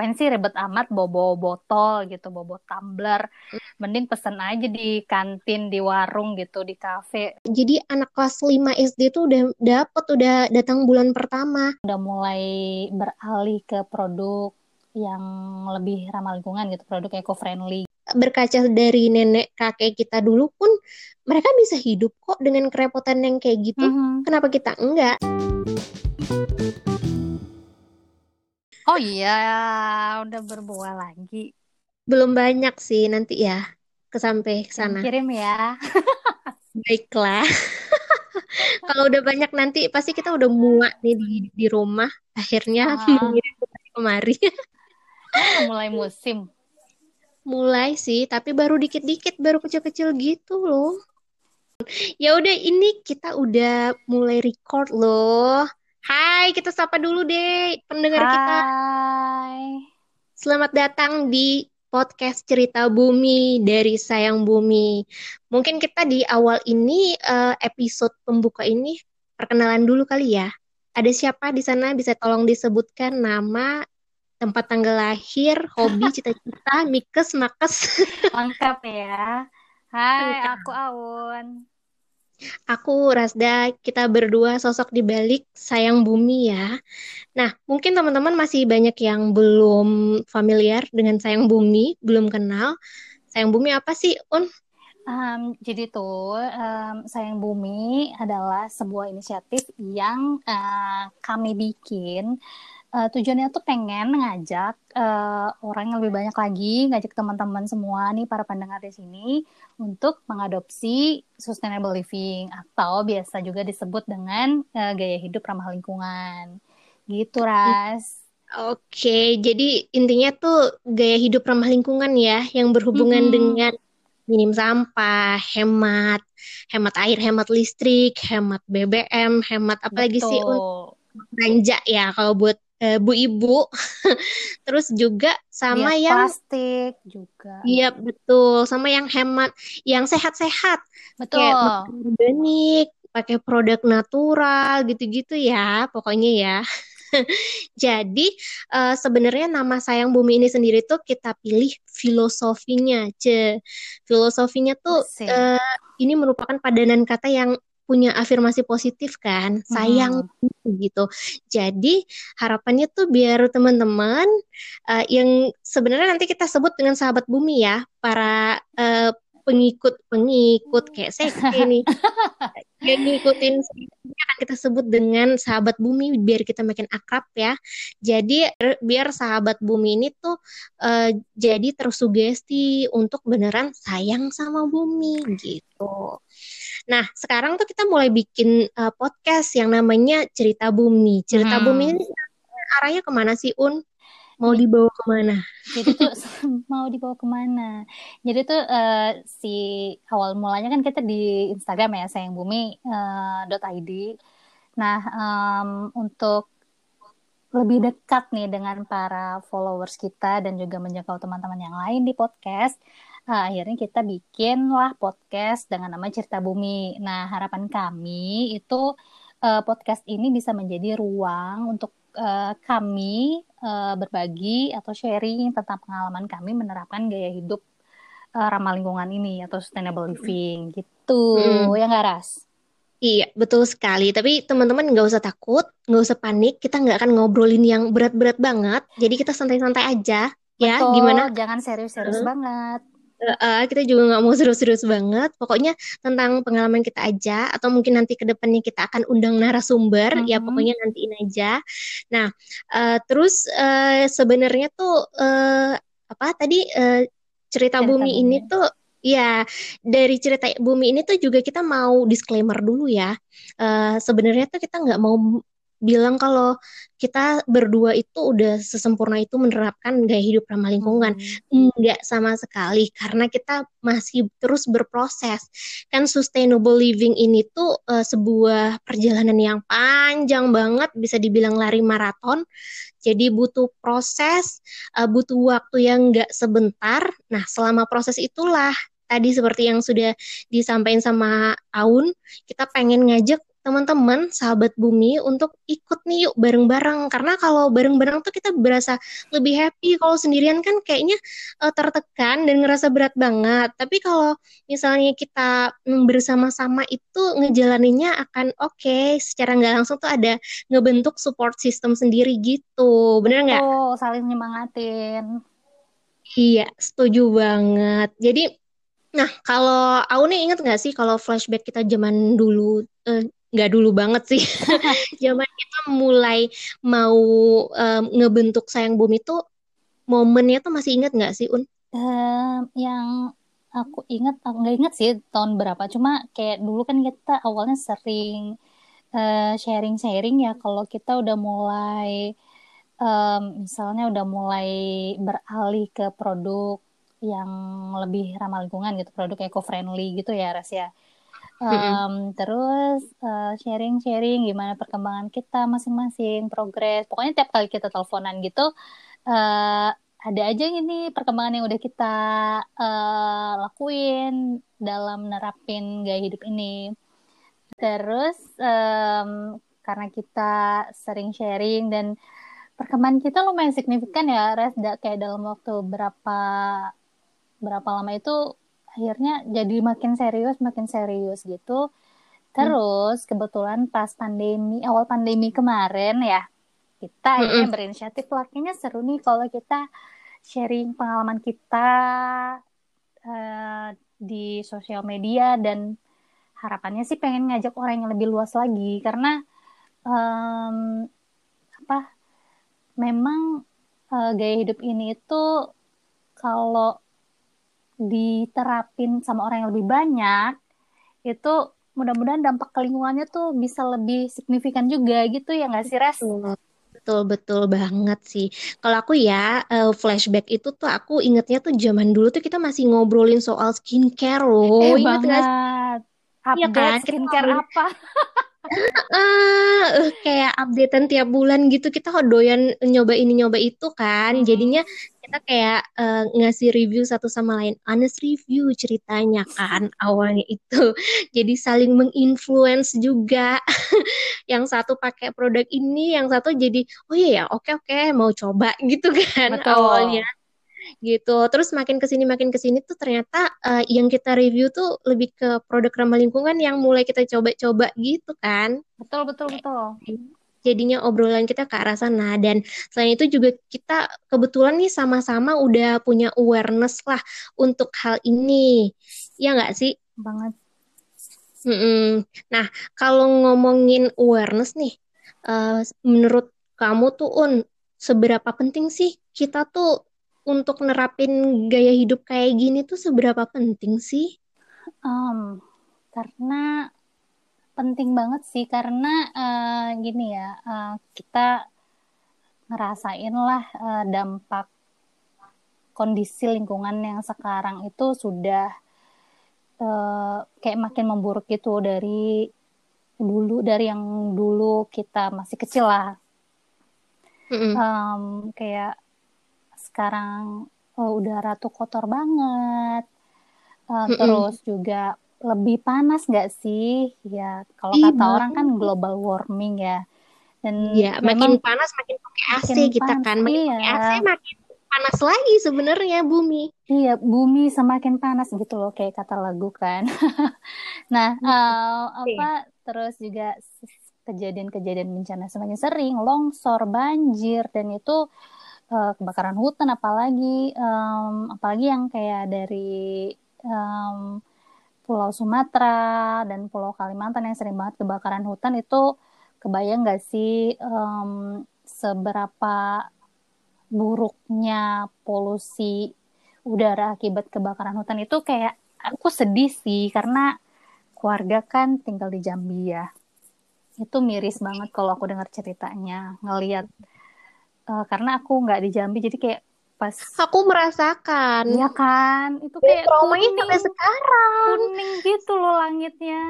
ngapain sih ribet amat bawa botol gitu bawa tumbler. Mending pesen aja di kantin di warung gitu di kafe. Jadi anak kelas 5 SD tuh udah dapet udah datang bulan pertama. Udah mulai beralih ke produk yang lebih ramah lingkungan gitu produk eco friendly berkaca dari nenek kakek kita dulu pun mereka bisa hidup kok dengan kerepotan yang kayak gitu. Mm -hmm. kenapa kita enggak Oh iya, udah berbuah lagi. Belum banyak sih nanti ya kesampe ke sana. Kirim ya. Baiklah. Kalau udah banyak nanti pasti kita udah muak nih di di rumah. Akhirnya uh. mengirim kemari. mulai musim. Mulai sih, tapi baru dikit-dikit, baru kecil-kecil gitu loh. Ya udah ini kita udah mulai record loh. Hai, kita sapa dulu deh pendengar Hai. kita. Selamat datang di podcast Cerita Bumi dari Sayang Bumi. Mungkin kita di awal ini uh, episode pembuka ini perkenalan dulu kali ya. Ada siapa di sana bisa tolong disebutkan nama, tempat tanggal lahir, hobi, cita-cita, mikes, makes. Lengkap ya. Hai, aku Aun. Aku Rasda, kita berdua sosok di balik Sayang Bumi ya. Nah, mungkin teman-teman masih banyak yang belum familiar dengan Sayang Bumi, belum kenal. Sayang Bumi apa sih, Un? Um, jadi tuh um, Sayang Bumi adalah sebuah inisiatif yang uh, kami bikin uh, tujuannya tuh pengen ngajak uh, orang yang lebih banyak lagi, ngajak teman-teman semua nih para pendengar di sini untuk mengadopsi sustainable living atau biasa juga disebut dengan uh, gaya hidup ramah lingkungan. Gitu, Ras. Oke, jadi intinya tuh gaya hidup ramah lingkungan ya yang berhubungan mm -hmm. dengan minim sampah, hemat, hemat air, hemat listrik, hemat BBM, hemat apa lagi sih untuk belanja ya kalau buat uh, bu ibu. Terus juga sama Biar yang plastik juga. Iya betul. Sama yang hemat yang sehat-sehat. Betul. kayak organik pakai produk natural gitu-gitu ya pokoknya ya. Jadi uh, sebenarnya nama sayang bumi ini sendiri tuh kita pilih filosofinya ce. Filosofinya tuh uh, ini merupakan padanan kata yang punya afirmasi positif kan sayang hmm. gitu. Jadi harapannya tuh biar teman-teman uh, yang sebenarnya nanti kita sebut dengan sahabat bumi ya para uh, pengikut pengikut kayak saya ini yang ngikutin akan kita sebut dengan sahabat bumi biar kita makin akrab ya. Jadi biar sahabat bumi ini tuh uh, jadi tersugesti untuk beneran sayang sama bumi gitu Nah, sekarang tuh kita mulai bikin uh, podcast yang namanya Cerita Bumi. Cerita hmm. Bumi ini arahnya ke mana sih, Un? Mau dibawa ke mana? Jadi tuh mau dibawa ke mana? Jadi tuh uh, si awal mulanya kan kita di Instagram ya, sayang bumi uh, .id. Nah, um, untuk lebih dekat nih dengan para followers kita dan juga menjangkau teman-teman yang lain di podcast, uh, akhirnya kita bikinlah podcast dengan nama Cerita Bumi. Nah, harapan kami itu uh, podcast ini bisa menjadi ruang untuk uh, kami uh, berbagi atau sharing tentang pengalaman kami menerapkan gaya hidup uh, ramah lingkungan ini atau sustainable living gitu. Hmm. Ya nggak Ras? Iya, betul sekali. Tapi teman-teman nggak usah takut, nggak usah panik. Kita nggak akan ngobrolin yang berat-berat banget. Jadi kita santai-santai aja. Ya, Betul, gimana? Jangan serius-serius uh. banget uh, kita juga nggak mau serius-serius banget. Pokoknya tentang pengalaman kita aja, atau mungkin nanti ke depannya kita akan undang narasumber, mm -hmm. ya pokoknya nantiin aja. Nah, uh, terus uh, sebenarnya tuh uh, apa tadi uh, cerita, cerita bumi, bumi ini tuh Ya, dari cerita bumi ini tuh juga kita mau disclaimer dulu ya. Uh, Sebenarnya tuh kita nggak mau bilang kalau kita berdua itu udah sesempurna itu menerapkan gaya hidup ramah lingkungan. Hmm. Enggak sama sekali karena kita masih terus berproses. Kan sustainable living ini tuh uh, sebuah perjalanan yang panjang banget bisa dibilang lari maraton. Jadi butuh proses, uh, butuh waktu yang enggak sebentar. Nah, selama proses itulah tadi seperti yang sudah disampaikan sama Aun, kita pengen ngajak teman-teman, sahabat bumi untuk ikut nih yuk bareng-bareng. Karena kalau bareng-bareng tuh kita berasa lebih happy. Kalau sendirian kan kayaknya uh, tertekan dan ngerasa berat banget. Tapi kalau misalnya kita mm, bersama-sama itu ngejalaninnya akan oke. Okay. Secara nggak langsung tuh ada ngebentuk support system sendiri gitu. Bener nggak? Oh, saling nyemangatin. Iya, setuju banget. Jadi Nah, kalau aku nih inget nggak sih kalau flashback kita zaman dulu, eh, nggak dulu banget sih, zaman kita mulai mau um, ngebentuk sayang bumi itu momennya tuh masih inget nggak sih Un? Um, yang aku inget, aku nggak inget sih tahun berapa, cuma kayak dulu kan kita awalnya sering sharing sharing-sharing ya. Kalau kita udah mulai um, misalnya udah mulai beralih ke produk yang lebih ramah lingkungan gitu produk eco friendly gitu ya Ras ya um, terus uh, sharing-sharing gimana perkembangan kita masing-masing progres. Pokoknya tiap kali kita teleponan gitu uh, ada aja ini perkembangan yang udah kita uh, lakuin dalam nerapin gaya hidup ini. Terus um, karena kita sering sharing dan perkembangan kita lumayan signifikan ya Res kayak dalam waktu berapa berapa lama itu akhirnya jadi makin serius makin serius gitu terus hmm. kebetulan pas pandemi awal pandemi kemarin ya kita hmm. akhirnya berinisiatif lakinya seru nih kalau kita sharing pengalaman kita uh, di sosial media dan harapannya sih pengen ngajak orang yang lebih luas lagi karena um, apa memang uh, gaya hidup ini itu kalau diterapin sama orang yang lebih banyak itu mudah-mudahan dampak ke lingkungannya tuh bisa lebih signifikan juga gitu ya nggak sih Res? Betul betul banget sih. Kalau aku ya uh, flashback itu tuh aku ingetnya tuh zaman dulu tuh kita masih ngobrolin soal skincare loh. Eh Ingat banget. Update ya kan? skincare apa? uh, kayak updatean tiap bulan gitu kita doyan nyoba ini nyoba itu kan. Hmm. Jadinya kita kayak uh, ngasih review satu sama lain honest review ceritanya kan awalnya itu jadi saling menginfluence juga yang satu pakai produk ini yang satu jadi oh iya ya oke oke mau coba gitu kan Betul. awalnya gitu. Terus makin ke sini makin ke sini tuh ternyata uh, yang kita review tuh lebih ke produk ramah lingkungan yang mulai kita coba-coba gitu kan. Betul betul betul. Jadinya obrolan kita ke arah sana. Dan selain itu juga kita kebetulan nih sama-sama udah punya awareness lah untuk hal ini. Ya nggak sih? Banget. Mm-mm. nah kalau ngomongin awareness nih uh, menurut kamu tuh un seberapa penting sih kita tuh untuk nerapin gaya hidup kayak gini tuh seberapa penting sih um, karena penting banget sih karena uh, gini ya uh, kita ngerasain lah uh, dampak kondisi lingkungan yang sekarang itu sudah uh, kayak makin memburuk gitu dari dulu dari yang dulu kita masih kecil lah mm-hmm. um, kayak sekarang uh, udara tuh kotor banget uh, mm-hmm. terus juga lebih panas nggak sih? Ya, kalau Ih, kata orang kan global warming ya. Dan ya, makin panas makin pakai AC makin kita kan. Makin iya. pakai AC makin panas lagi sebenarnya bumi. Iya, bumi semakin panas gitu loh kayak kata lagu kan. nah, uh, apa terus juga kejadian-kejadian bencana semakin sering, longsor, banjir dan itu uh, kebakaran hutan apalagi um, apalagi yang kayak dari um, Pulau Sumatera dan Pulau Kalimantan yang sering banget kebakaran hutan itu kebayang nggak sih um, seberapa buruknya polusi udara akibat kebakaran hutan itu? Kayak aku sedih sih karena keluarga kan tinggal di Jambi ya. Itu miris banget kalau aku dengar ceritanya ngelihat uh, karena aku nggak di Jambi jadi kayak pas aku merasakan. Ya kan? Itu kayak traumanya sampai sekarang. Kuning gitu loh langitnya.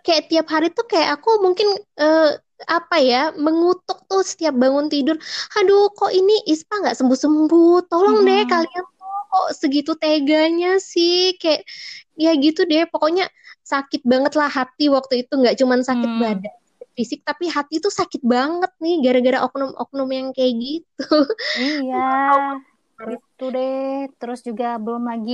Kayak tiap hari tuh kayak aku mungkin uh, apa ya mengutuk tuh setiap bangun tidur. Aduh kok ini Ispa nggak sembuh sembuh tolong hmm. deh kalian tuh kok segitu teganya sih? Kayak ya gitu deh. Pokoknya sakit banget lah hati waktu itu. Nggak cuman sakit Hmm. badan fisik tapi hati tuh sakit banget nih gara-gara oknum-oknum yang kayak gitu Iya, itu deh. Terus juga belum lagi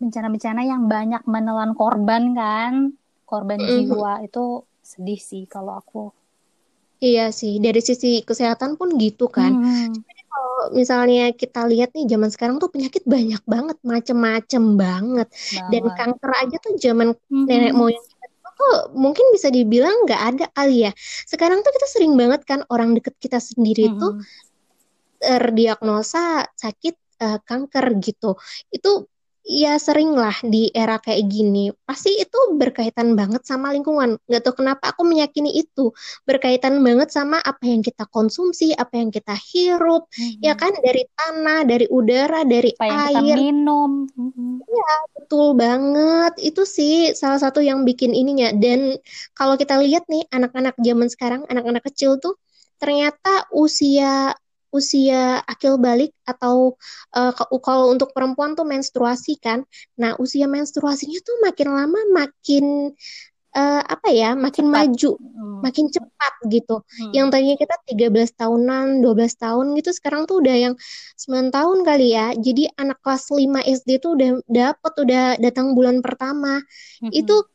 bencana-bencana yang banyak menelan korban kan. Korban Mhm. jiwa itu sedih sih kalau aku. iya sih dari sisi kesehatan pun gitu kan Hmm, kalau misalnya kita lihat nih zaman sekarang tuh penyakit banyak banget macem-macem banget dan banget. kanker aja tuh zaman Mhm. nenek moyang tuh mungkin bisa dibilang nggak ada kali ya sekarang tuh kita sering banget kan orang deket kita sendiri tuh Mhm. terdiagnosa sakit eh, kanker gitu. Itu ya sering lah di era kayak gini. Pasti itu berkaitan banget sama lingkungan. Nggak tahu kenapa aku meyakini itu berkaitan banget sama apa yang kita konsumsi, apa yang kita hirup, ya Mhm. kan dari tanah, dari udara, dari Apa yang kita air. minum. Mhm. Betul banget. Itu sih salah satu yang bikin ininya. Dan kalau kita lihat nih anak-anak zaman sekarang, anak-anak kecil tuh ternyata usia usia akil balik atau ke- kalau untuk perempuan tuh menstruasi kan. Nah, usia menstruasinya tuh makin lama makin eh, apa ya? Makin Cepat. maju, Hmm. makin cepat gitu. Hmm. Yang tadinya kita 13 tahunan, 12 tahun gitu, sekarang tuh udah yang 9 tahun kali ya. Jadi anak kelas 5 SD tuh udah dapet, udah datang bulan pertama. Mhm. Itu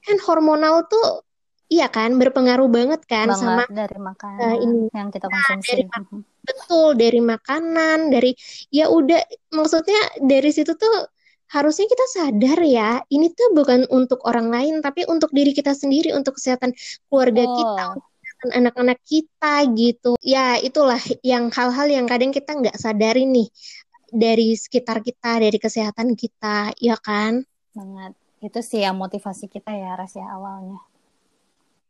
kan hormonal tuh, iya kan, berpengaruh banget kan sama banget dari eh, makanan ini. yang kita Nah, konsumsi. dari mak- Mhm. Betul, dari makanan, dari, ya udah, maksudnya dari situ tuh harusnya kita sadar ya, ini tuh bukan untuk orang lain, tapi untuk diri kita sendiri, untuk kesehatan keluarga kita, Betul. untuk kesehatan anak-anak kita gitu. Ya, itulah yang hal-hal yang kadang kita nggak sadari nih dari sekitar kita, dari kesehatan kita, ya kan? Banget. Itu sih yang motivasi kita ya, Ras ya awalnya.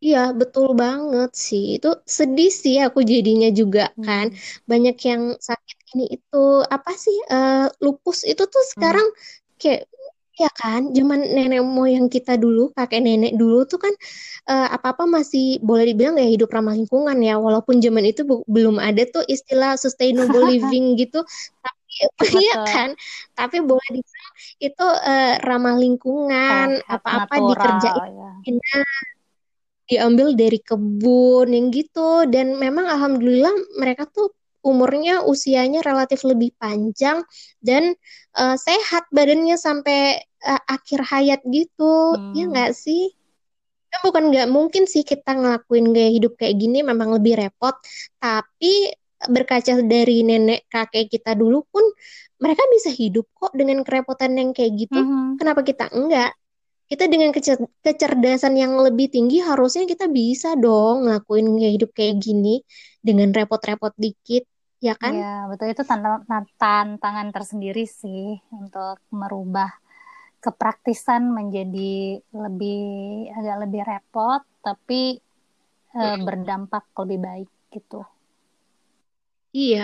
Iya, betul banget sih. Itu sedih sih aku jadinya juga kan. Hmm. Banyak yang sakit ini itu apa sih eh, lupus itu tuh Hmm. sekarang kayak ya kan zaman nenek moyang kita dulu, kakek nenek dulu tuh kan eh, apa-apa masih boleh dibilang ya hidup ramah lingkungan ya. Walaupun zaman itu bu- belum ada tuh istilah sustainable living gitu. Tapi iya kan. Tapi boleh dibilang itu eh, ramah lingkungan, apa-apa dikerjain ya. Diambil dari kebun yang gitu. Dan memang alhamdulillah mereka tuh umurnya usianya relatif lebih panjang dan eh, sehat badannya sampai eh, akhir hayat gitu. Ya Hmm. nggak sih? Kan bukan nggak mungkin sih kita ngelakuin gaya hidup kayak gini memang lebih repot. Tapi berkaca dari nenek kakek kita dulu pun mereka bisa hidup kok dengan kerepotan yang kayak gitu. Mhm. kenapa kita enggak kita dengan kecer- kecerdasan yang lebih tinggi harusnya kita bisa dong ngelakuin hidup kayak gini dengan repot-repot dikit, ya kan? Iya, betul itu tantangan, tersendiri sih untuk merubah kepraktisan menjadi lebih agak lebih repot tapi Mm-mm. berdampak lebih baik gitu. Iya,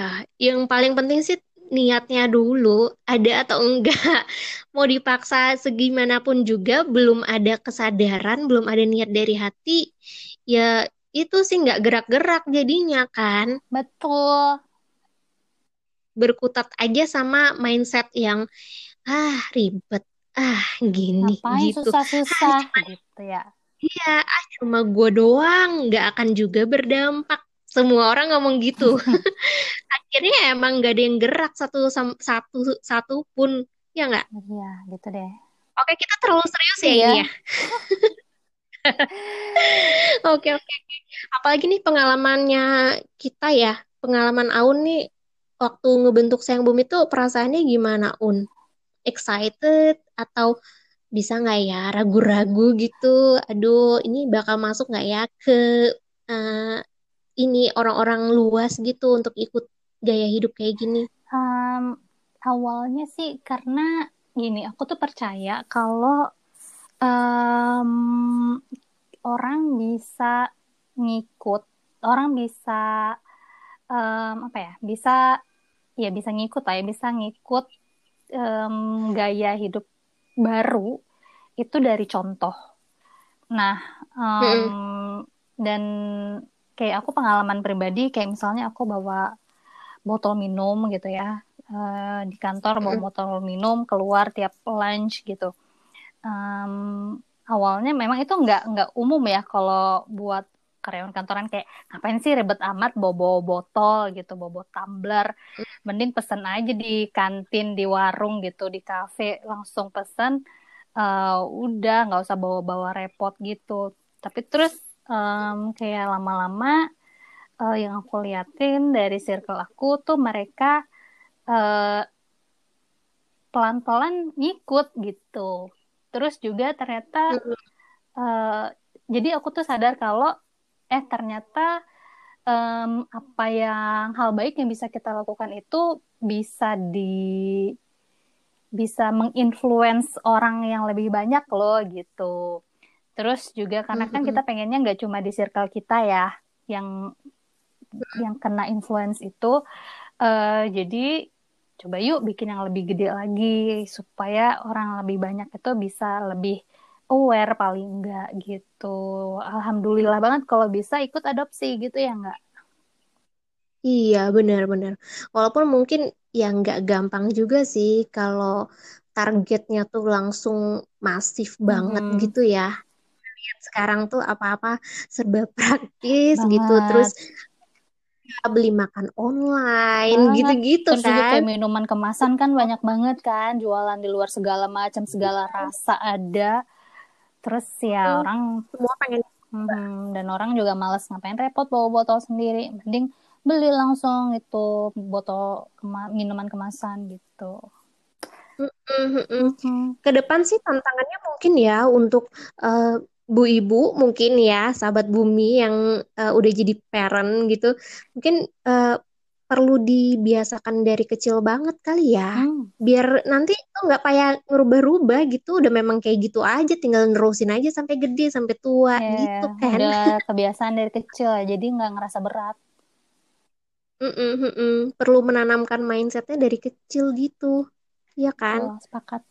yang paling penting sih niatnya dulu ada atau enggak. Mau dipaksa segimanapun juga belum ada kesadaran, belum ada niat dari hati, ya itu sih nggak gerak-gerak jadinya kan. Betul. Berkutat aja sama mindset yang ah ribet, ah gini Ngapain gitu. susah-susah Ah, gitu ya. Iya, ah cuma gue doang, nggak akan juga berdampak. Semua orang ngomong gitu. Akhirnya emang nggak ada yang gerak satu satu satu pun, ya nggak? Iya, gitu deh. Oke, kita terlalu serius ya Iya. ini ya. Oke, oke. Apalagi nih pengalamannya kita ya, pengalaman Aun nih waktu ngebentuk Sayang Bumi itu perasaannya gimana, Un? Excited atau bisa nggak ya ragu-ragu gitu? Aduh, ini bakal masuk nggak ya ke eh, ini orang-orang luas gitu untuk ikut gaya hidup kayak gini? Em, awalnya sih karena gini, aku tuh percaya kalau em, orang bisa ngikut, orang bisa em, apa ya, bisa ya bisa ngikut lah ya, bisa ngikut em, gaya hidup baru itu dari contoh. Nah, em, Mm-mm. dan kayak aku pengalaman pribadi, kayak misalnya aku bawa botol minum gitu ya, eh, di kantor bawa botol minum keluar tiap lunch gitu. um, awalnya memang itu nggak nggak umum ya kalau buat karyawan kantoran kayak ngapain sih ribet amat bawa-bawa botol gitu bawa-bawa tumbler. Mending pesen aja di kantin di warung gitu di kafe langsung pesen uh, udah nggak usah bawa-bawa repot gitu. Tapi terus um, kayak lama-lama uh, yang aku liatin dari circle aku tuh mereka uh, pelan-pelan ngikut gitu terus juga ternyata uh, jadi aku tuh sadar kalau eh ternyata um, apa yang hal baik yang bisa kita lakukan itu bisa di bisa menginfluence orang yang lebih banyak loh gitu. Terus juga karena kan kita pengennya nggak cuma di circle kita ya yang yang kena influence itu, uh, jadi coba yuk bikin yang lebih gede lagi supaya orang lebih banyak itu bisa lebih aware paling enggak gitu. Alhamdulillah banget kalau bisa ikut adopsi gitu ya enggak? Iya benar-benar. Walaupun mungkin ya nggak gampang juga sih kalau targetnya tuh langsung masif banget hmm. gitu ya. Lihat sekarang tuh apa-apa serba praktis banget. gitu. Terus ya, beli makan online gitu-gitu kan. Terus kayak minuman kemasan kan banyak banget kan. Jualan di luar segala macam, segala rasa ada terus ya hmm, orang semua pengen hmm, dan orang juga males ngapain repot bawa botol sendiri mending beli langsung itu botol kema minuman kemasan gitu mm -hmm. ke depan sih tantangannya mungkin ya untuk uh, bu ibu mungkin ya sahabat bumi yang uh, udah jadi parent gitu mungkin uh, perlu dibiasakan dari kecil banget kali ya. Hmm. biar nanti tuh nggak payah ngerubah-rubah gitu udah memang kayak gitu aja tinggal nerusin aja sampai gede sampai tua yeah, gitu kan. udah kebiasaan dari kecil jadi nggak ngerasa berat. Mm -mm, mm -mm. perlu menanamkan mindsetnya dari kecil gitu. Ya kan? Oh, sepakat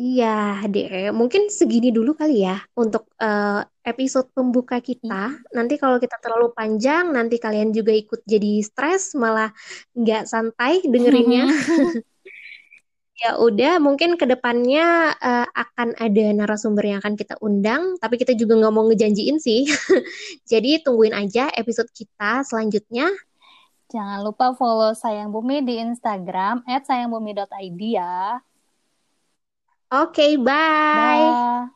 Iya, deh. Mungkin segini dulu kali ya untuk uh, episode pembuka kita. Hmm. Nanti kalau kita terlalu panjang, nanti kalian juga ikut jadi stres, malah nggak santai dengerinnya. ya udah, mungkin ke depannya uh, akan ada narasumber yang akan kita undang, tapi kita juga nggak mau ngejanjiin sih. jadi tungguin aja episode kita selanjutnya. Jangan lupa follow Sayang Bumi di Instagram @sayangbumi.id ya. Okay, bye. Bye.